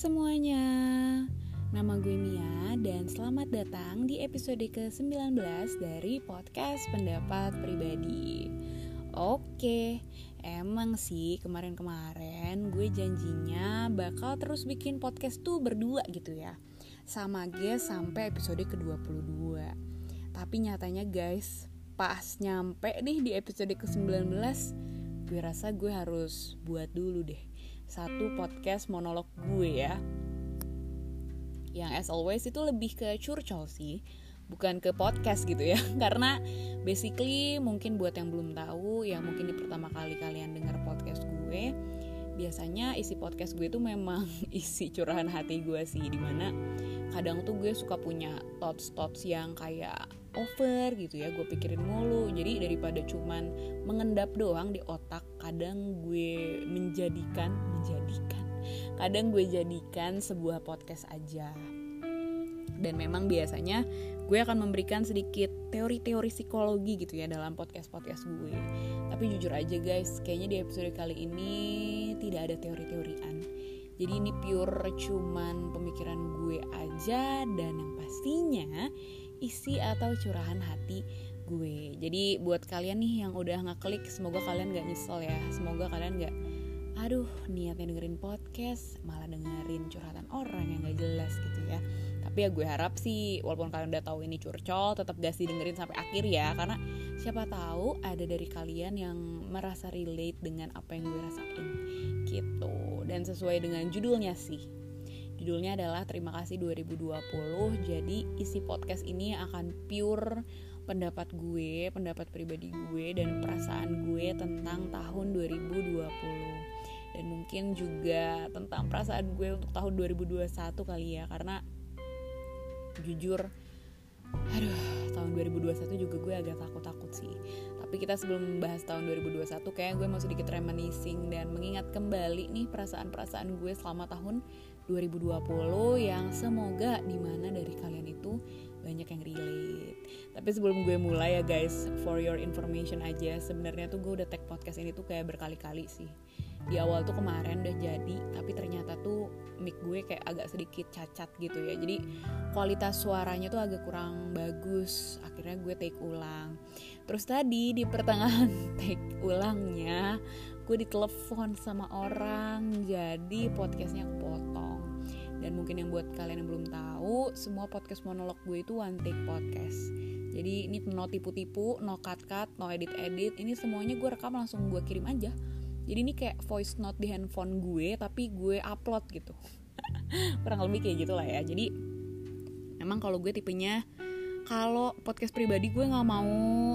semuanya, nama gue Mia dan selamat datang di episode ke-19 dari podcast pendapat pribadi. Oke, emang sih kemarin-kemarin gue janjinya bakal terus bikin podcast tuh berdua gitu ya. Sama guys sampai episode ke-22. Tapi nyatanya guys, pas nyampe nih di episode ke-19 Gue rasa gue harus buat dulu deh satu podcast monolog gue ya. Yang as always itu lebih ke curcol sih bukan ke podcast gitu ya. Karena basically mungkin buat yang belum tahu yang mungkin di pertama kali kalian dengar podcast gue biasanya isi podcast gue itu memang isi curahan hati gue sih. Di mana kadang tuh gue suka punya thoughts thoughts yang kayak over gitu ya gue pikirin mulu. Jadi daripada cuman mengendap doang di otak kadang gue menjadikan menjadikan. Kadang gue jadikan sebuah podcast aja. Dan memang biasanya gue akan memberikan sedikit teori-teori psikologi gitu ya dalam podcast-podcast gue. Tapi jujur aja guys kayaknya di episode kali ini tidak ada teori-teorian. Jadi ini pure cuman pemikiran gue aja dan yang pastinya isi atau curahan hati gue. Jadi buat kalian nih yang udah ngeklik, semoga kalian gak nyesel ya. Semoga kalian gak, aduh niatnya dengerin podcast, malah dengerin curhatan orang yang gak jelas gitu ya. Tapi ya gue harap sih, walaupun kalian udah tahu ini curcol, tetap gak sih dengerin sampai akhir ya. Karena siapa tahu ada dari kalian yang merasa relate dengan apa yang gue rasain gitu. Dan sesuai dengan judulnya sih, Judulnya adalah Terima kasih 2020. Jadi isi podcast ini akan pure pendapat gue, pendapat pribadi gue dan perasaan gue tentang tahun 2020. Dan mungkin juga tentang perasaan gue untuk tahun 2021 kali ya karena jujur aduh tahun 2021 juga gue agak takut-takut sih tapi kita sebelum membahas tahun 2021 kayak gue mau sedikit reminiscing dan mengingat kembali nih perasaan-perasaan gue selama tahun 2020 yang semoga di mana dari kalian itu banyak yang relate. Tapi sebelum gue mulai ya guys, for your information aja, sebenarnya tuh gue udah tag podcast ini tuh kayak berkali-kali sih. Di awal tuh kemarin udah jadi, tapi ternyata tuh mic gue kayak agak sedikit cacat gitu ya. Jadi kualitas suaranya tuh agak kurang bagus. Akhirnya gue take ulang. Terus tadi di pertengahan take ulangnya, gue ditelepon sama orang, jadi podcastnya kepotong dan mungkin yang buat kalian yang belum tahu semua podcast monolog gue itu one take podcast. Jadi ini no tipu-tipu no cut-cut no edit-edit. Ini semuanya gue rekam langsung gue kirim aja. Jadi ini kayak voice note di handphone gue tapi gue upload gitu. Kurang lebih kayak gitu lah ya. Jadi memang kalau gue tipenya kalau podcast pribadi gue nggak mau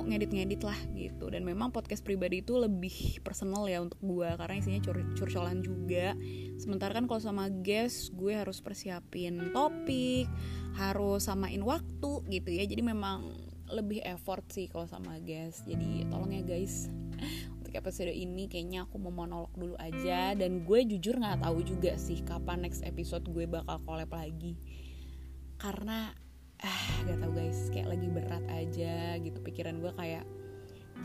ngedit-ngedit lah gitu. Dan memang podcast pribadi itu lebih personal ya untuk gue karena isinya cur curcolan juga. Sementara kan kalau sama guest gue harus persiapin topik harus samain waktu gitu ya. Jadi memang lebih effort sih kalau sama guest. Jadi tolong ya guys untuk episode ini kayaknya aku mau monolog dulu aja. Dan gue jujur nggak tahu juga sih kapan next episode gue bakal collab lagi. Karena ah gak tau guys. Kayak lagi berat aja gitu. Pikiran gue kayak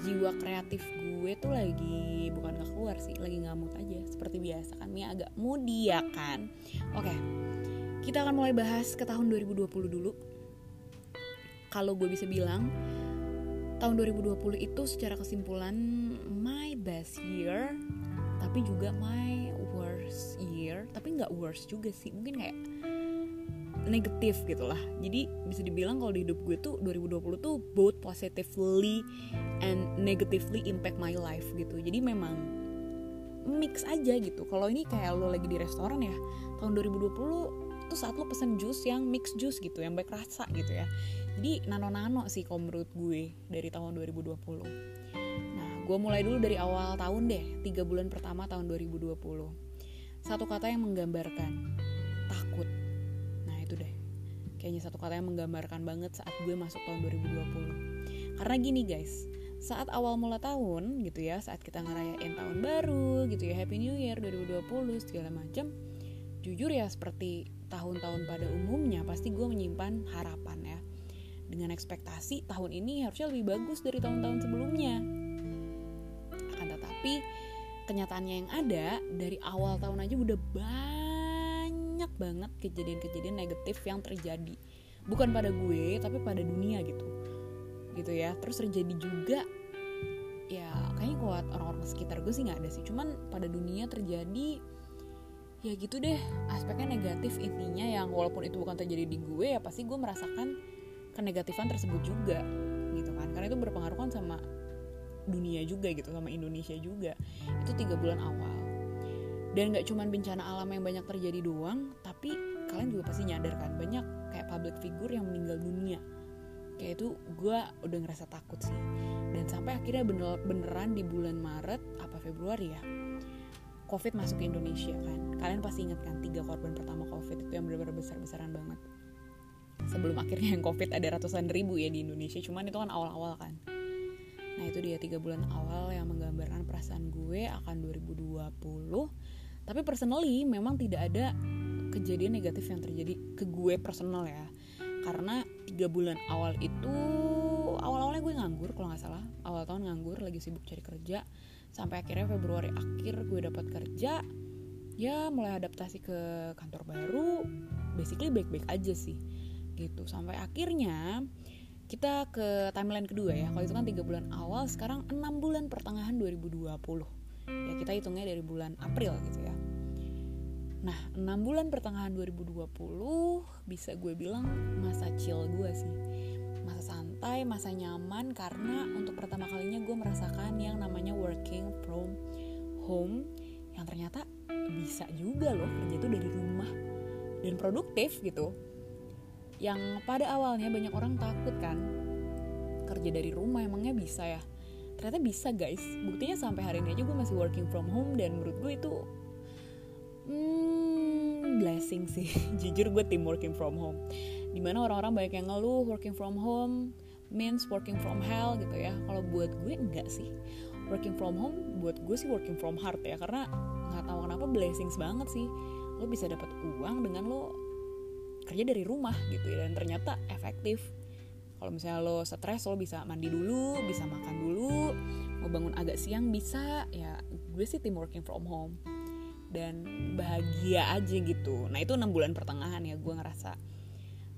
jiwa kreatif gue tuh lagi bukan gak keluar sih lagi ngamut aja. Seperti biasa kan Mia agak moody ya kan? Oke kita akan mulai bahas ke tahun 2020 dulu. Kalau gue bisa bilang tahun 2020 itu secara kesimpulan my best year tapi juga my worst year. Tapi nggak worst juga sih mungkin kayak negatif gitu lah. Jadi bisa dibilang kalau di hidup gue tuh 2020 tuh both positively and negatively impact my life gitu. Jadi memang mix aja gitu. Kalau ini kayak lo lagi di restoran ya tahun 2020 tuh saat lo pesen jus yang mix jus gitu yang baik rasa gitu ya. Jadi nano-nano sih kalau menurut gue dari tahun 2020 nah gue mulai dulu dari awal tahun deh tiga bulan pertama tahun 2020 satu kata yang menggambarkan takut kayaknya satu kata yang menggambarkan banget saat gue masuk tahun 2020 karena gini guys saat awal mula tahun gitu ya saat kita ngerayain tahun baru gitu ya Happy New Year 2020 segala macam jujur ya seperti tahun-tahun pada umumnya pasti gue menyimpan harapan ya. Dengan ekspektasi tahun ini harusnya lebih bagus dari tahun-tahun sebelumnya. Akan tetapi kenyataannya yang ada dari awal tahun aja udah banyak banyak banget kejadian-kejadian negatif yang terjadi. Bukan pada gue tapi pada dunia gitu. Gitu ya. Terus terjadi juga ya kayaknya kuat orang-orang sekitar gue sih nggak ada sih. Cuman pada dunia terjadi ya gitu deh. Aspeknya negatif intinya yang walaupun itu bukan terjadi di gue ya pasti gue merasakan kenegatifan tersebut juga gitu kan. Karena itu berpengaruh kan sama dunia juga gitu sama Indonesia juga. Itu tiga bulan awal dan nggak cuman bencana alam yang banyak terjadi doang tapi kalian juga pasti nyadar kan banyak kayak public figure yang meninggal dunia. Kayak itu gue udah ngerasa takut sih. Dan sampai akhirnya bener beneran di bulan Maret apa Februari ya COVID masuk ke Indonesia kan. Kalian pasti inget kan tiga korban pertama COVID itu yang benar-benar besar-besaran banget. Sebelum akhirnya yang COVID ada ratusan ribu ya di Indonesia cuman itu kan awal-awal kan. Nah itu dia tiga bulan awal yang menggambarkan perasaan gue akan 2020 tapi personally memang tidak ada kejadian negatif yang terjadi ke gue personal ya. Karena tiga bulan awal itu awal-awalnya gue nganggur kalau nggak salah. Awal tahun nganggur lagi sibuk cari kerja. Sampai akhirnya Februari akhir gue dapat kerja. Ya mulai adaptasi ke kantor baru. Basically baik-baik aja sih gitu. Sampai akhirnya kita ke timeline kedua ya. Kalau itu kan tiga bulan awal sekarang enam bulan pertengahan 2020 ya kita hitungnya dari bulan April gitu ya Nah, 6 bulan pertengahan 2020 bisa gue bilang masa chill gue sih. Masa santai, masa nyaman karena untuk pertama kalinya gue merasakan yang namanya working from home yang ternyata bisa juga loh kerja itu dari rumah dan produktif gitu. Yang pada awalnya banyak orang takut kan kerja dari rumah emangnya bisa ya. Ternyata bisa guys. Buktinya sampai hari ini aja gue masih working from home dan menurut gue itu hmm, blessing sih. Jujur gue tim working from home. Di mana orang-orang banyak yang ngeluh working from home means working from hell gitu ya. Kalau buat gue enggak sih. Working from home buat gue sih working from heart ya. Karena nggak tahu kenapa blessings banget sih. Lo bisa dapat uang dengan lo kerja dari rumah gitu ya. Dan ternyata efektif kalau misalnya lo stres lo bisa mandi dulu bisa makan dulu mau bangun agak siang bisa ya gue sih tim working from home. Dan bahagia aja gitu. Nah itu enam bulan pertengahan ya gue ngerasa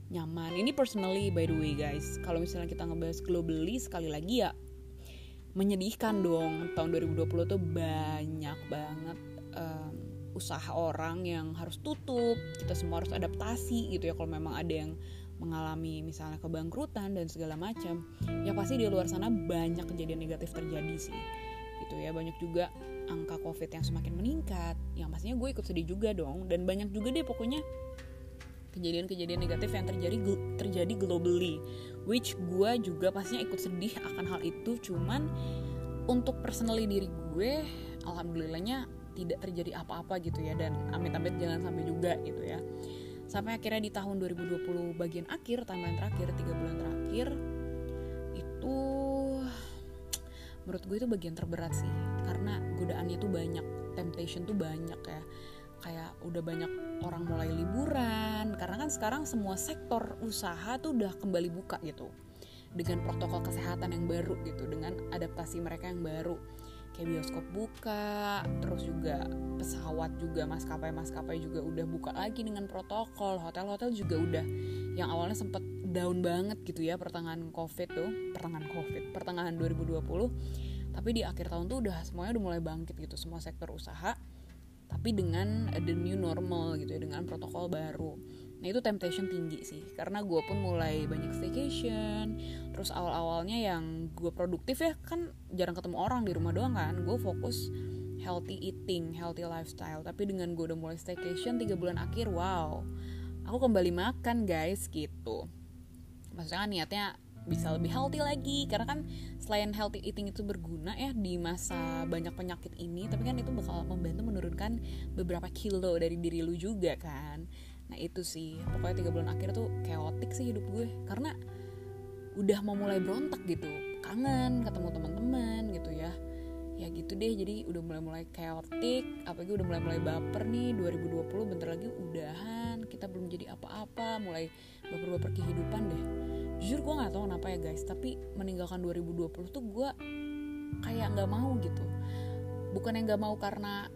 nyaman. Ini personally by the way guys kalau misalnya kita ngebahas globally sekali lagi ya menyedihkan dong. Tahun 2020 tuh banyak banget um, usaha orang yang harus tutup. Kita semua harus adaptasi gitu ya kalau memang ada yang mengalami misalnya kebangkrutan dan segala macam ya pasti di luar sana banyak kejadian negatif terjadi sih. Gitu ya banyak juga angka covid yang semakin meningkat. Yang pastinya gue ikut sedih juga dong dan banyak juga deh pokoknya kejadian-kejadian negatif yang terjadi terjadi globally which gue juga pastinya ikut sedih akan hal itu. Cuman untuk personally diri gue alhamdulillahnya tidak terjadi apa-apa gitu ya dan amit-amit jangan sampai juga gitu ya sampai akhirnya di tahun 2020 bagian akhir timeline terakhir tiga bulan terakhir itu menurut gue itu bagian terberat sih. Karena godaannya tuh banyak temptation tuh banyak ya. Kayak udah banyak orang mulai liburan karena kan sekarang semua sektor usaha tuh udah kembali buka gitu. Dengan protokol kesehatan yang baru gitu dengan adaptasi mereka yang baru kayak bioskop buka terus juga pesawat juga maskapai maskapai juga udah buka lagi dengan protokol. Hotel-hotel juga udah yang awalnya sempet down banget gitu ya pertengahan covid tuh pertengahan covid pertengahan 2020 tapi di akhir tahun tuh udah semuanya udah mulai bangkit gitu semua sektor usaha tapi dengan the new normal gitu ya dengan protokol baru Nah itu temptation tinggi sih Karena gue pun mulai banyak staycation Terus awal-awalnya yang gue produktif ya Kan jarang ketemu orang di rumah doang kan. Gue fokus healthy eating, healthy lifestyle. Tapi dengan gue udah mulai staycation 3 bulan akhir, wow Aku kembali makan guys gitu. Maksudnya kan niatnya bisa lebih healthy lagi karena kan selain healthy eating itu berguna ya di masa banyak penyakit ini tapi kan itu bakal membantu menurunkan beberapa kilo dari diri lu juga kan nah itu sih. Pokoknya tiga bulan akhir tuh chaotic sih hidup gue. Karena udah mau mulai berontak gitu. Kangen ketemu teman-teman gitu ya. Ya gitu deh. Jadi udah mulai-mulai chaotic. Apalagi udah mulai-mulai baper nih. 2020 bentar lagi udahan. Kita belum jadi apa-apa. Mulai baper-baper kehidupan deh. Jujur gue nggak tahu kenapa ya guys. Tapi meninggalkan 2020 tuh gue kayak nggak mau gitu. Bukan yang nggak mau karena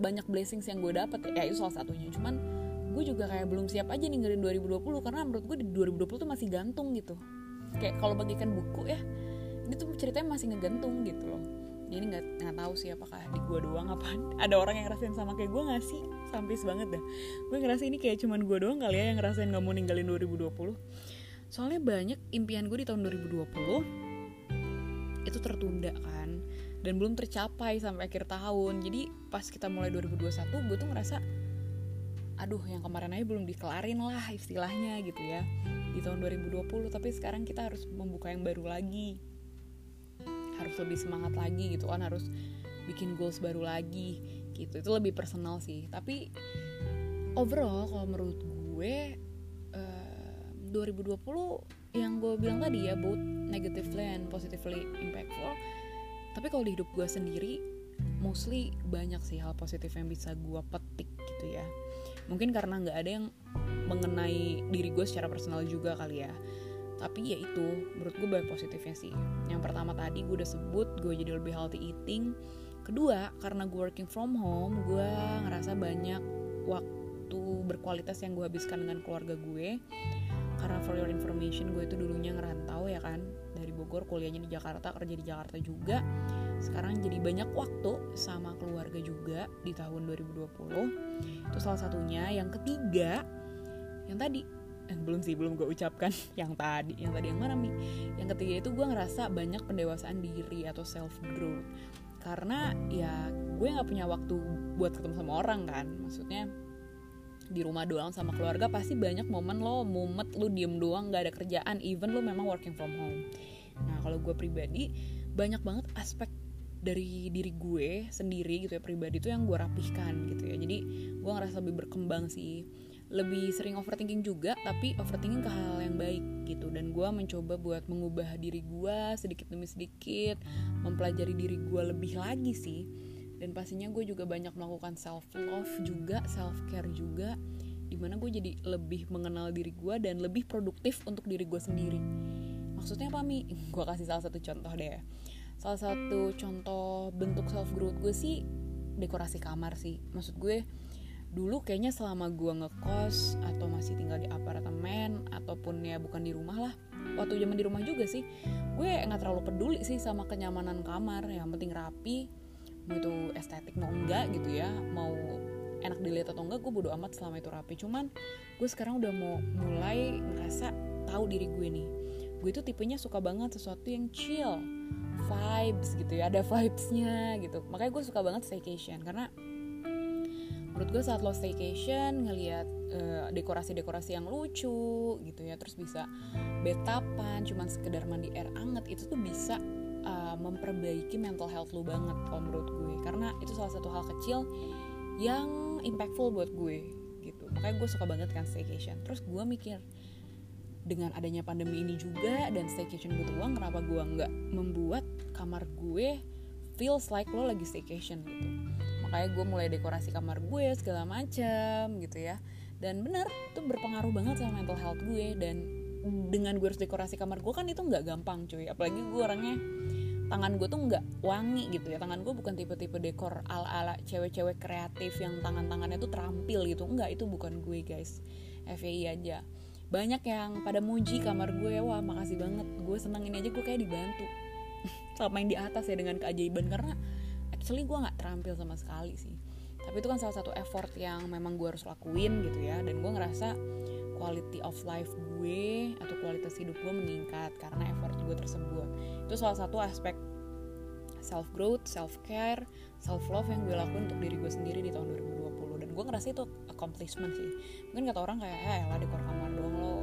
banyak blessings yang gue dapet ya itu salah satunya. Cuman gue juga kayak belum siap aja ninggalin 2020 karena menurut gue di 2020 tuh masih gantung gitu. Kayak kalau bagikan buku ya ini tuh ceritanya masih ngegantung gitu loh. Jadi nggak nggak tahu sih apakah di gue doang apa ada orang yang ngerasain sama kayak gue nggak sih? Sampai banget dah. Gue ngerasa ini kayak cuman gue doang kali ya yang ngerasain nggak mau ninggalin 2020 soalnya banyak impian gue di tahun 2020 itu tertunda kan dan belum tercapai sampai akhir tahun. Jadi pas kita mulai 2021 gue tuh ngerasa aduh yang kemarin aja belum dikelarin lah istilahnya gitu ya di tahun 2020 tapi sekarang kita harus membuka yang baru lagi. Harus lebih semangat lagi gitu kan harus bikin goals baru lagi gitu. Itu lebih personal sih. Tapi overall kalau menurut gue 2020 yang gue bilang tadi ya both negatively and positively impactful. Tapi kalau di hidup gue sendiri mostly banyak sih hal positif yang bisa gue petik gitu ya mungkin karena nggak ada yang mengenai diri gue secara personal juga kali ya. Tapi ya itu menurut gue banyak positifnya sih. Yang pertama tadi gue udah sebut gue jadi lebih healthy eating. Kedua karena gue working from home gue ngerasa banyak waktu berkualitas yang gue habiskan dengan keluarga gue. Karena for your information gue itu dulunya ngerantau ya kan dari Bogor kuliahnya di Jakarta kerja di Jakarta juga sekarang jadi banyak waktu sama keluarga juga di tahun 2020 itu salah satunya. Yang ketiga yang tadi eh, belum sih belum gue ucapkan. Yang tadi yang tadi yang mana mi? Yang ketiga itu gue ngerasa banyak pendewasaan diri atau self growth karena ya gue nggak punya waktu buat ketemu sama orang kan? Maksudnya di rumah doang sama keluarga pasti banyak momen lo mumet lo diem doang nggak ada kerjaan. Even lo memang working from home. Nah kalau gue pribadi banyak banget aspek dari diri gue sendiri gitu ya pribadi itu yang gue rapihkan gitu ya. Jadi gue ngerasa lebih berkembang sih. Lebih sering overthinking juga tapi overthinking ke hal yang baik gitu. Dan gue mencoba buat mengubah diri gue sedikit demi sedikit mempelajari diri gue lebih lagi sih. Dan pastinya gue juga banyak melakukan self love juga self care juga di mana gue jadi lebih mengenal diri gue dan lebih produktif untuk diri gue sendiri. Maksudnya apa mi? Gue kasih salah satu contoh deh salah satu contoh bentuk self growth gue sih dekorasi kamar sih. Maksud gue dulu kayaknya selama gue ngekos atau masih tinggal di apartemen ataupun ya bukan di rumah lah waktu zaman di rumah juga sih gue nggak terlalu peduli sih sama kenyamanan kamar. Yang penting rapi mau itu estetik mau enggak gitu ya mau enak dilihat atau enggak gue bodo amat selama itu rapi. Cuman gue sekarang udah mau mulai ngerasa tahu diri gue nih gue itu tipenya suka banget sesuatu yang chill vibes gitu ya ada vibesnya gitu. Makanya gue suka banget staycation karena menurut gue saat lo staycation ngelihat uh, dekorasi-dekorasi yang lucu gitu ya terus bisa betapan cuman sekedar mandi air anget itu tuh bisa uh, memperbaiki mental health lu banget kalau menurut gue. Karena itu salah satu hal kecil yang impactful buat gue gitu. Makanya gue suka banget kan staycation. Terus gue mikir dengan adanya pandemi ini juga dan staycation butuh uang kenapa gue nggak membuat kamar gue feels like lo lagi staycation gitu. Makanya gue mulai dekorasi kamar gue segala macam gitu ya. Dan bener itu berpengaruh banget sama mental health gue dan dengan gue harus dekorasi kamar gue kan itu nggak gampang cuy. Apalagi gue orangnya tangan gue tuh nggak wangi gitu ya. Tangan gue bukan tipe-tipe dekor ala-ala cewek-cewek kreatif yang tangan-tangannya tuh terampil gitu. Enggak itu bukan gue guys. FYI aja banyak yang pada muji kamar gue wah makasih banget. Gue seneng ini aja gue kayak dibantu. Sama main di atas ya dengan keajaiban. Karena actually gue nggak terampil sama sekali sih. Tapi itu kan salah satu effort yang memang gue harus lakuin gitu ya. Dan gue ngerasa quality of life gue atau kualitas hidup gue meningkat karena effort gue tersebut. Itu salah satu aspek self growth, self care, self love yang gue lakuin untuk diri gue sendiri di tahun 2020 dan gue ngerasa itu accomplishment sih. Mungkin kata orang kayak eh lah dekor kamar doang lo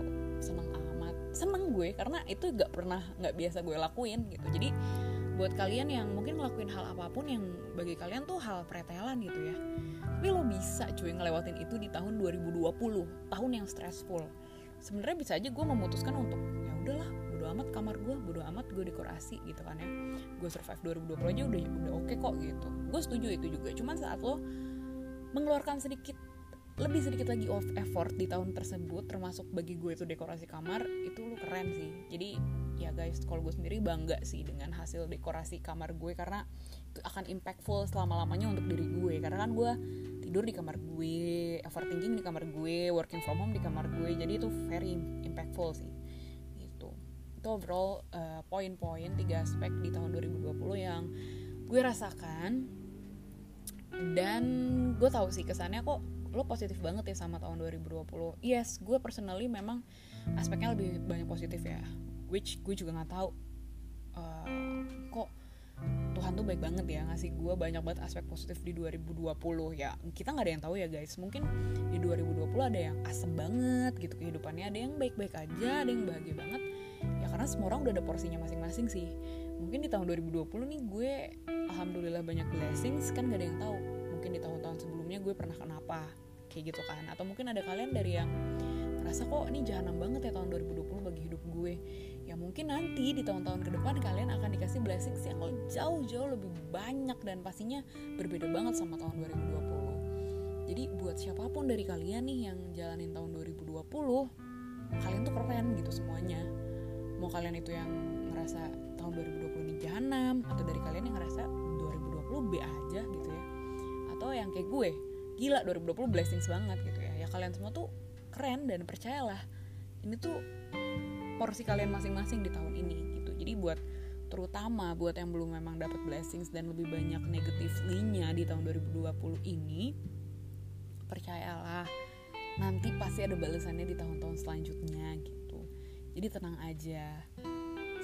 seneng amat. Seneng gue karena itu gak pernah gak biasa gue lakuin gitu. Jadi buat kalian yang mungkin ngelakuin hal apa pun yang bagi kalian tuh hal pretelan gitu ya. Tapi lo bisa cuy ngelewatin itu di tahun 2020 tahun yang stressful. Sebenarnya bisa aja gue memutuskan untuk ya udahlah bodo amat kamar gue bodo amat gue dekorasi gitu kan ya. Gue survive 2020 aja udah udah oke okay kok gitu. Gue setuju itu juga. Cuman saat lo mengeluarkan sedikit lebih sedikit lagi of effort di tahun tersebut termasuk bagi gue itu dekorasi kamar itu lo keren sih. Jadi ya guys kalau gue sendiri bangga sih dengan hasil dekorasi kamar gue karena itu akan impactful selama lamanya untuk diri gue. Karena kan gue tidur di kamar gue overthinking di kamar gue working from home di kamar gue jadi itu very impactful sih. Gitu. Itu overall uh, poin-poin tiga aspek di tahun 2020 yang gue rasakan dan gue tahu sih kesannya kok lo positif banget ya sama tahun 2020 yes gue personally memang aspeknya lebih banyak positif ya. Which gue juga nggak tahu uh, kok Tuhan tuh baik banget ya ngasih gue banyak banget aspek positif di 2020 ya. Kita nggak ada yang tahu ya guys. Mungkin di 2020 ada yang asem banget gitu kehidupannya. Ada yang baik-baik aja ada yang bahagia banget. Ya karena semua orang udah ada porsinya masing-masing sih mungkin di tahun 2020 nih gue alhamdulillah banyak blessings kan gak ada yang tahu. Mungkin di tahun-tahun sebelumnya gue pernah kenapa kayak gitu kan. Atau mungkin ada kalian dari yang merasa kok ini jahanam banget ya tahun 2020 bagi hidup gue? Ya mungkin nanti di tahun-tahun ke depan kalian akan dikasih blessings yang jauh-jauh lebih banyak dan pastinya berbeda banget sama tahun 2020 jadi buat siapa pun dari kalian nih yang jalanin tahun 2020 kalian tuh keren gitu semuanya. Mau kalian itu yang ngerasa tahun 2020 ini jahanam atau dari kalian yang ngerasa 2020 B aja gitu ya. Atau yang kayak gue gila 2020 blessings banget gitu ya. Ya kalian semua tuh keren dan percayalah ini tuh porsi kalian masing-masing di tahun ini gitu. Jadi buat terutama buat yang belum memang dapat blessings dan lebih banyak negatively-nya di tahun 2020 ini percayalah nanti pasti ada balasannya di tahun-tahun selanjutnya gitu. Jadi tenang aja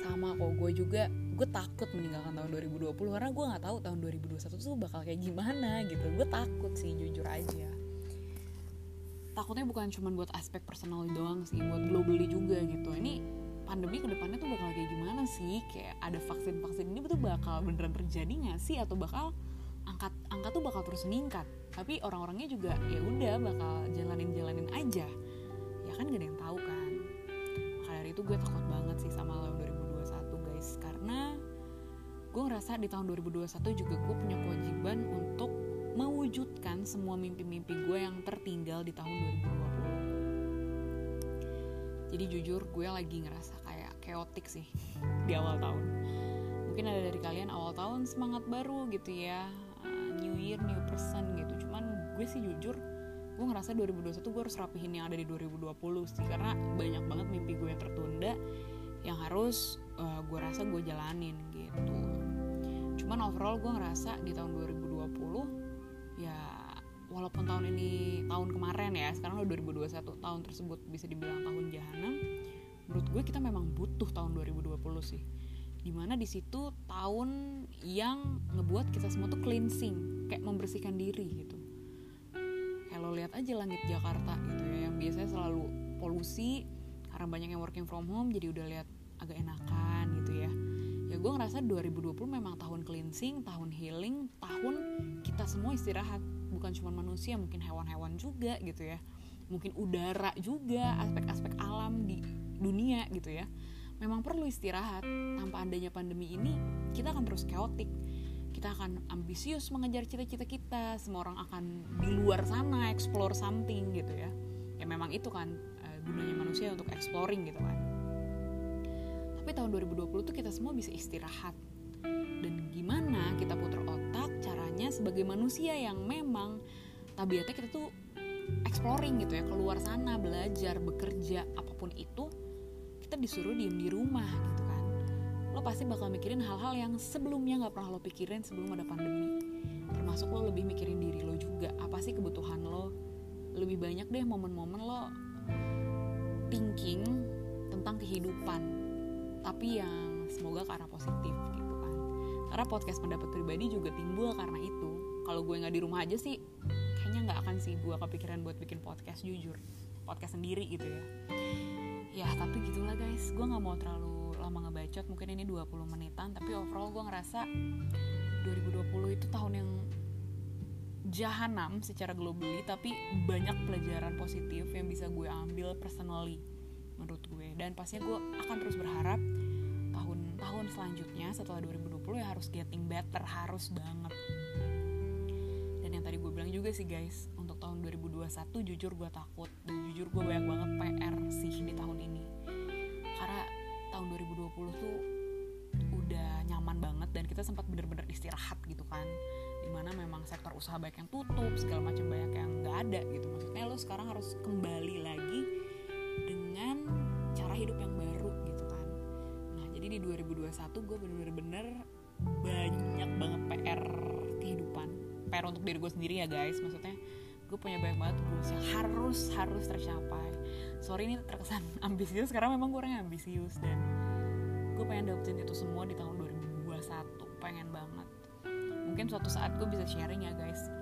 sama kok. Gue juga gue takut meninggalkan tahun 2020 karena gue nggak tahu tahun 2021 tuh bakal kayak gimana gitu. Gue takut sih jujur aja. Takutnya bukan cuma buat aspek personal doang sih buat globally juga gitu. Ini pandemi ke depannya tuh bakal kayak gimana sih? Kayak ada vaksin vaksin ini betul bakal beneran terjadi nggak sih? Atau bakal angkat angka tuh bakal terus meningkat. Tapi orang-orangnya juga ya udah bakal jalanin jalanin aja. Ya kan gak ada yang tahu kan. Maka dari itu gue takut banget sih sama tahun 2021 guys karena gue ngerasa di tahun 2021 juga gue punya kewajiban untuk mewujudkan semua mimpi-mimpi gue yang tertinggal di tahun 2020 jadi jujur gue lagi ngerasa kayak chaotic sih di awal tahun. Mungkin ada dari kalian awal tahun semangat baru gitu ya uh, new year new person gitu. Cuman gue sih jujur gue ngerasa 2021 gue harus rapihin yang ada di 2020 sih. Karena banyak banget mimpi gue yang tertunda yang harus uh, gue rasa gue jalanin gitu cuman overall gue ngerasa di tahun 2020 ya walaupun tahun ini tahun kemarin ya sekarang udah 2021 tahun tersebut bisa dibilang tahun jahanam menurut gue kita memang butuh tahun 2020 sih. Di mana di situ tahun yang ngebuat kita semua tuh cleansing kayak membersihkan diri gitu. Kalau lihat aja langit Jakarta gitu ya yang biasanya selalu polusi karena banyak yang working from home jadi udah lihat agak enakan gitu ya ya gue ngerasa 2020 memang tahun cleansing tahun healing tahun kita semua istirahat. Bukan cuma manusia mungkin hewan-hewan juga gitu ya. Mungkin udara juga aspek-aspek alam di dunia gitu ya. Memang perlu istirahat. Tanpa adanya pandemi ini kita akan terus chaotic. Kita akan ambisius mengejar cita-cita kita. Semua orang akan di luar sana explore something gitu ya. Ya memang itu kan uh, gunanya manusia untuk exploring gitu kan tapi tahun 2020 tuh kita semua bisa istirahat. Dan gimana kita putar otak caranya sebagai manusia yang memang tabiatnya kita tuh exploring gitu ya keluar sana belajar bekerja apa pun itu kita disuruh diem di rumah gitu kan. Lo pasti bakal mikirin hal-hal yang sebelumnya nggak pernah lo pikirin sebelum ada pandemi. Termasuk lo lebih mikirin diri lo juga. Apa sih kebutuhan lo? Lebih banyak deh momen-momen lo thinking tentang kehidupan tapi yang semoga arah positif gitu kan. Karena podcast pendapat pribadi juga timbul karena itu. Kalau gue nggak di rumah aja sih kayaknya nggak akan sih gue kepikiran buat bikin podcast jujur. Podcast sendiri gitu ya. Ya tapi gitulah guys. Gue nggak mau terlalu lama ngebacot. Mungkin ini 20 menitan. Tapi overall gue ngerasa 2020 itu tahun yang jahanam secara globally. Tapi banyak pelajaran positif yang bisa gue ambil personally menurut gue. Dan pastinya gue akan terus berharap tahun-tahun selanjutnya setelah 2020 ya harus getting better harus banget. Dan yang tadi gue bilang juga sih guys untuk tahun 2021 jujur gue takut. Dan jujur gue banyak banget PR sih di tahun ini. Karena tahun 2020 tuh udah nyaman banget dan kita sempat bener-bener istirahat gitu kan. Di mana memang sektor usaha banyak yang tutup segala macam banyak yang nggak ada gitu. Maksudnya lo sekarang harus kembali lagi cara hidup yang baru gitu kan. Nah jadi di 2021 gue bener-bener banyak banget PR kehidupan. PR untuk diri gue sendiri ya guys. Maksudnya gue punya banyak banget goals yang harus harus tercapai. Sorry ini terkesan ambisius. Karena memang gue orangnya ambisius dan gue pengen dapetin itu semua di tahun 2021 pengen banget. Mungkin suatu saat gue bisa sharing ya guys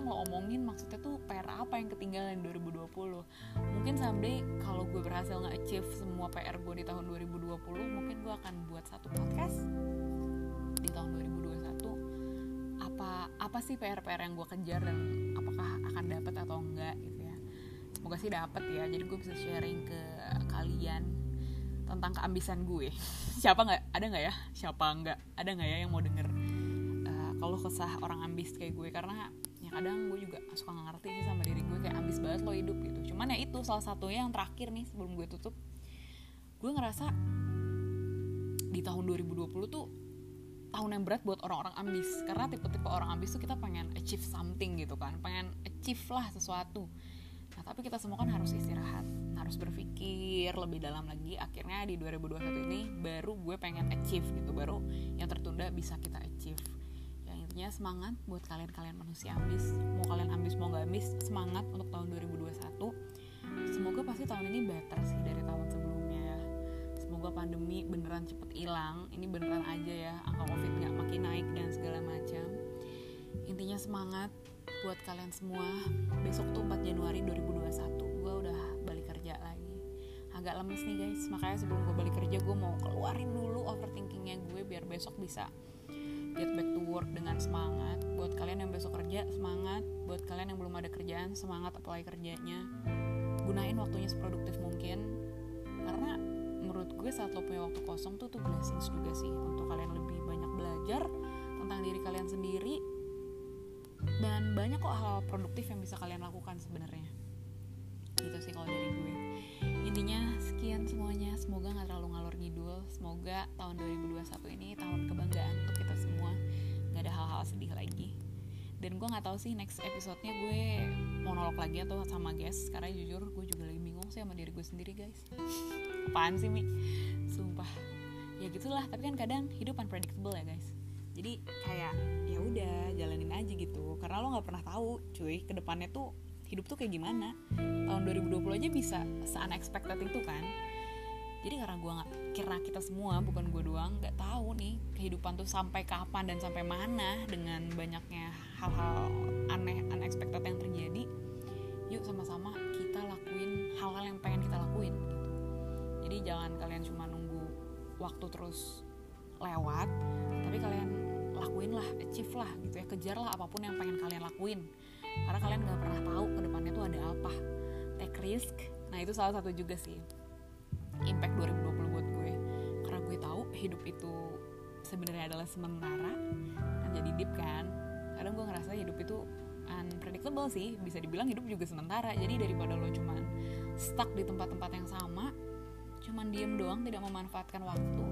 yang lo omongin maksudnya tuh PR apa yang ketinggalan di 2020 mungkin someday kalau gue berhasil nge-achieve semua PR gue di tahun 2020 mungkin gue akan buat satu podcast di tahun 2021 apa apa sih PR-PR yang gue kejar dan apakah akan dapat atau enggak gitu ya? Semoga sih dapat ya jadi gue bisa sharing ke kalian tentang keambisan gue. Siapa nggak ada nggak ya? Siapa nggak ada nggak ya yang mau denger kalau kesah orang ambis kayak gue? Karena kadang gue juga suka nggak ngerti sih sama diri gue kayak ambis banget lo hidup gitu. Cuman ya itu salah satunya yang terakhir nih sebelum gue tutup. Gue ngerasa di tahun 2020 tuh tahun yang berat buat orang-orang ambis. Karena tipe-tipe orang ambis tuh kita pengen achieve something gitu kan. Pengen achieve lah sesuatu. Nah tapi kita semua kan harus istirahat harus berpikir lebih dalam lagi. Akhirnya di 2021 ini baru gue pengen achieve gitu baru yang tertunda bisa kita achieve semangat buat kalian-kalian manusia ambis. Mau kalian ambis mau gak ambis semangat untuk tahun 2021 semoga pasti tahun ini better sih dari tahun sebelumnya ya. Semoga pandemi beneran cepet hilang. Ini beneran aja ya angka covid gak makin naik dan segala macam. Intinya semangat buat kalian semua. Besok tuh 4 Januari 2021 gue udah balik kerja lagi. Agak lemes nih guys makanya sebelum gue balik kerja gue mau keluarin dulu overthinkingnya gue biar besok bisa get back to work dengan semangat. Buat kalian yang besok kerja semangat. Buat kalian yang belum ada kerjaan semangat apply kerjanya. Gunain waktunya seproduktif mungkin. Karena menurut gue saat lo punya waktu kosong tuh tuh blessings juga sih untuk kalian lebih banyak belajar tentang diri kalian sendiri. Dan banyak kok hal produktif yang bisa kalian lakukan sebenarnya. Gitu sih kalau dari gue. Intinya sekian semuanya. Semoga nggak terlalu ngalor ngidul. Semoga tahun 2021 ini tahun kebanggaan untuk hal-hal sedih lagi. Dan gue nggak tahu sih next episodenya gue monolog lagi atau sama guys karena jujur gue juga lagi bingung sih sama diri gue sendiri guys. Apaan sih mi? Sumpah. Ya gitulah tapi kan kadang hidup unpredictable ya guys. Jadi kayak ya udah jalanin aja gitu. Karena lo nggak pernah tahu cuy ke depannya tuh hidup tuh kayak gimana. Tahun 2020 aja bisa se-unexpected itu kan jadi karena gue nggak kira kita semua bukan gue doang nggak tahu nih kehidupan tuh sampai kapan dan sampai mana dengan banyaknya hal-hal aneh unexpected yang terjadi. Yuk sama-sama kita lakuin hal-hal yang pengen kita lakuin. Jadi jangan kalian cuma nunggu waktu terus lewat tapi kalian lakuin lah achieve lah gitu ya. Kejar lah apa pun yang pengen kalian lakuin. Karena kalian gak pernah tahu ke depannya tuh ada apa. Take risk. Nah itu salah satu juga sih impact 2020 buat gue. Karena gue tahu hidup itu sebenarnya adalah sementara kan jadi deep kan. Kadang gue ngerasa hidup itu unpredictable sih bisa dibilang hidup juga sementara. Jadi daripada lo cuman stuck di tempat-tempat yang sama cuman diem doang tidak memanfaatkan waktu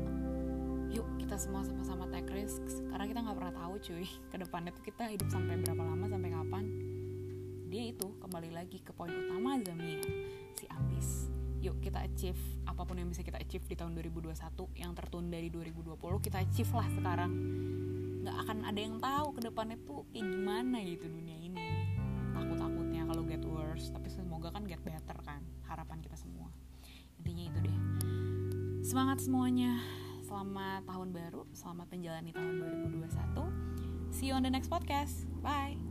yuk kita semua sama-sama take risk. Karena kita nggak pernah tahu cuy ke depannya tuh kita hidup sampai berapa lama sampai kapan. Dia itu kembali lagi ke poin utama Zamia si ambis yuk kita achieve apa pun yang bisa kita achieve di tahun 2021 yang tertunda di 2020 kita achieve lah sekarang. Nggak akan ada yang tahu ke depannya tuh kayak gimana gitu dunia ini. Takut-takutnya kalau get worse tapi semoga kan get better kan harapan kita semua. Intinya itu deh. Semangat semuanya. Selamat tahun baru selamat menjalani tahun 2021 see you on the next podcast. Bye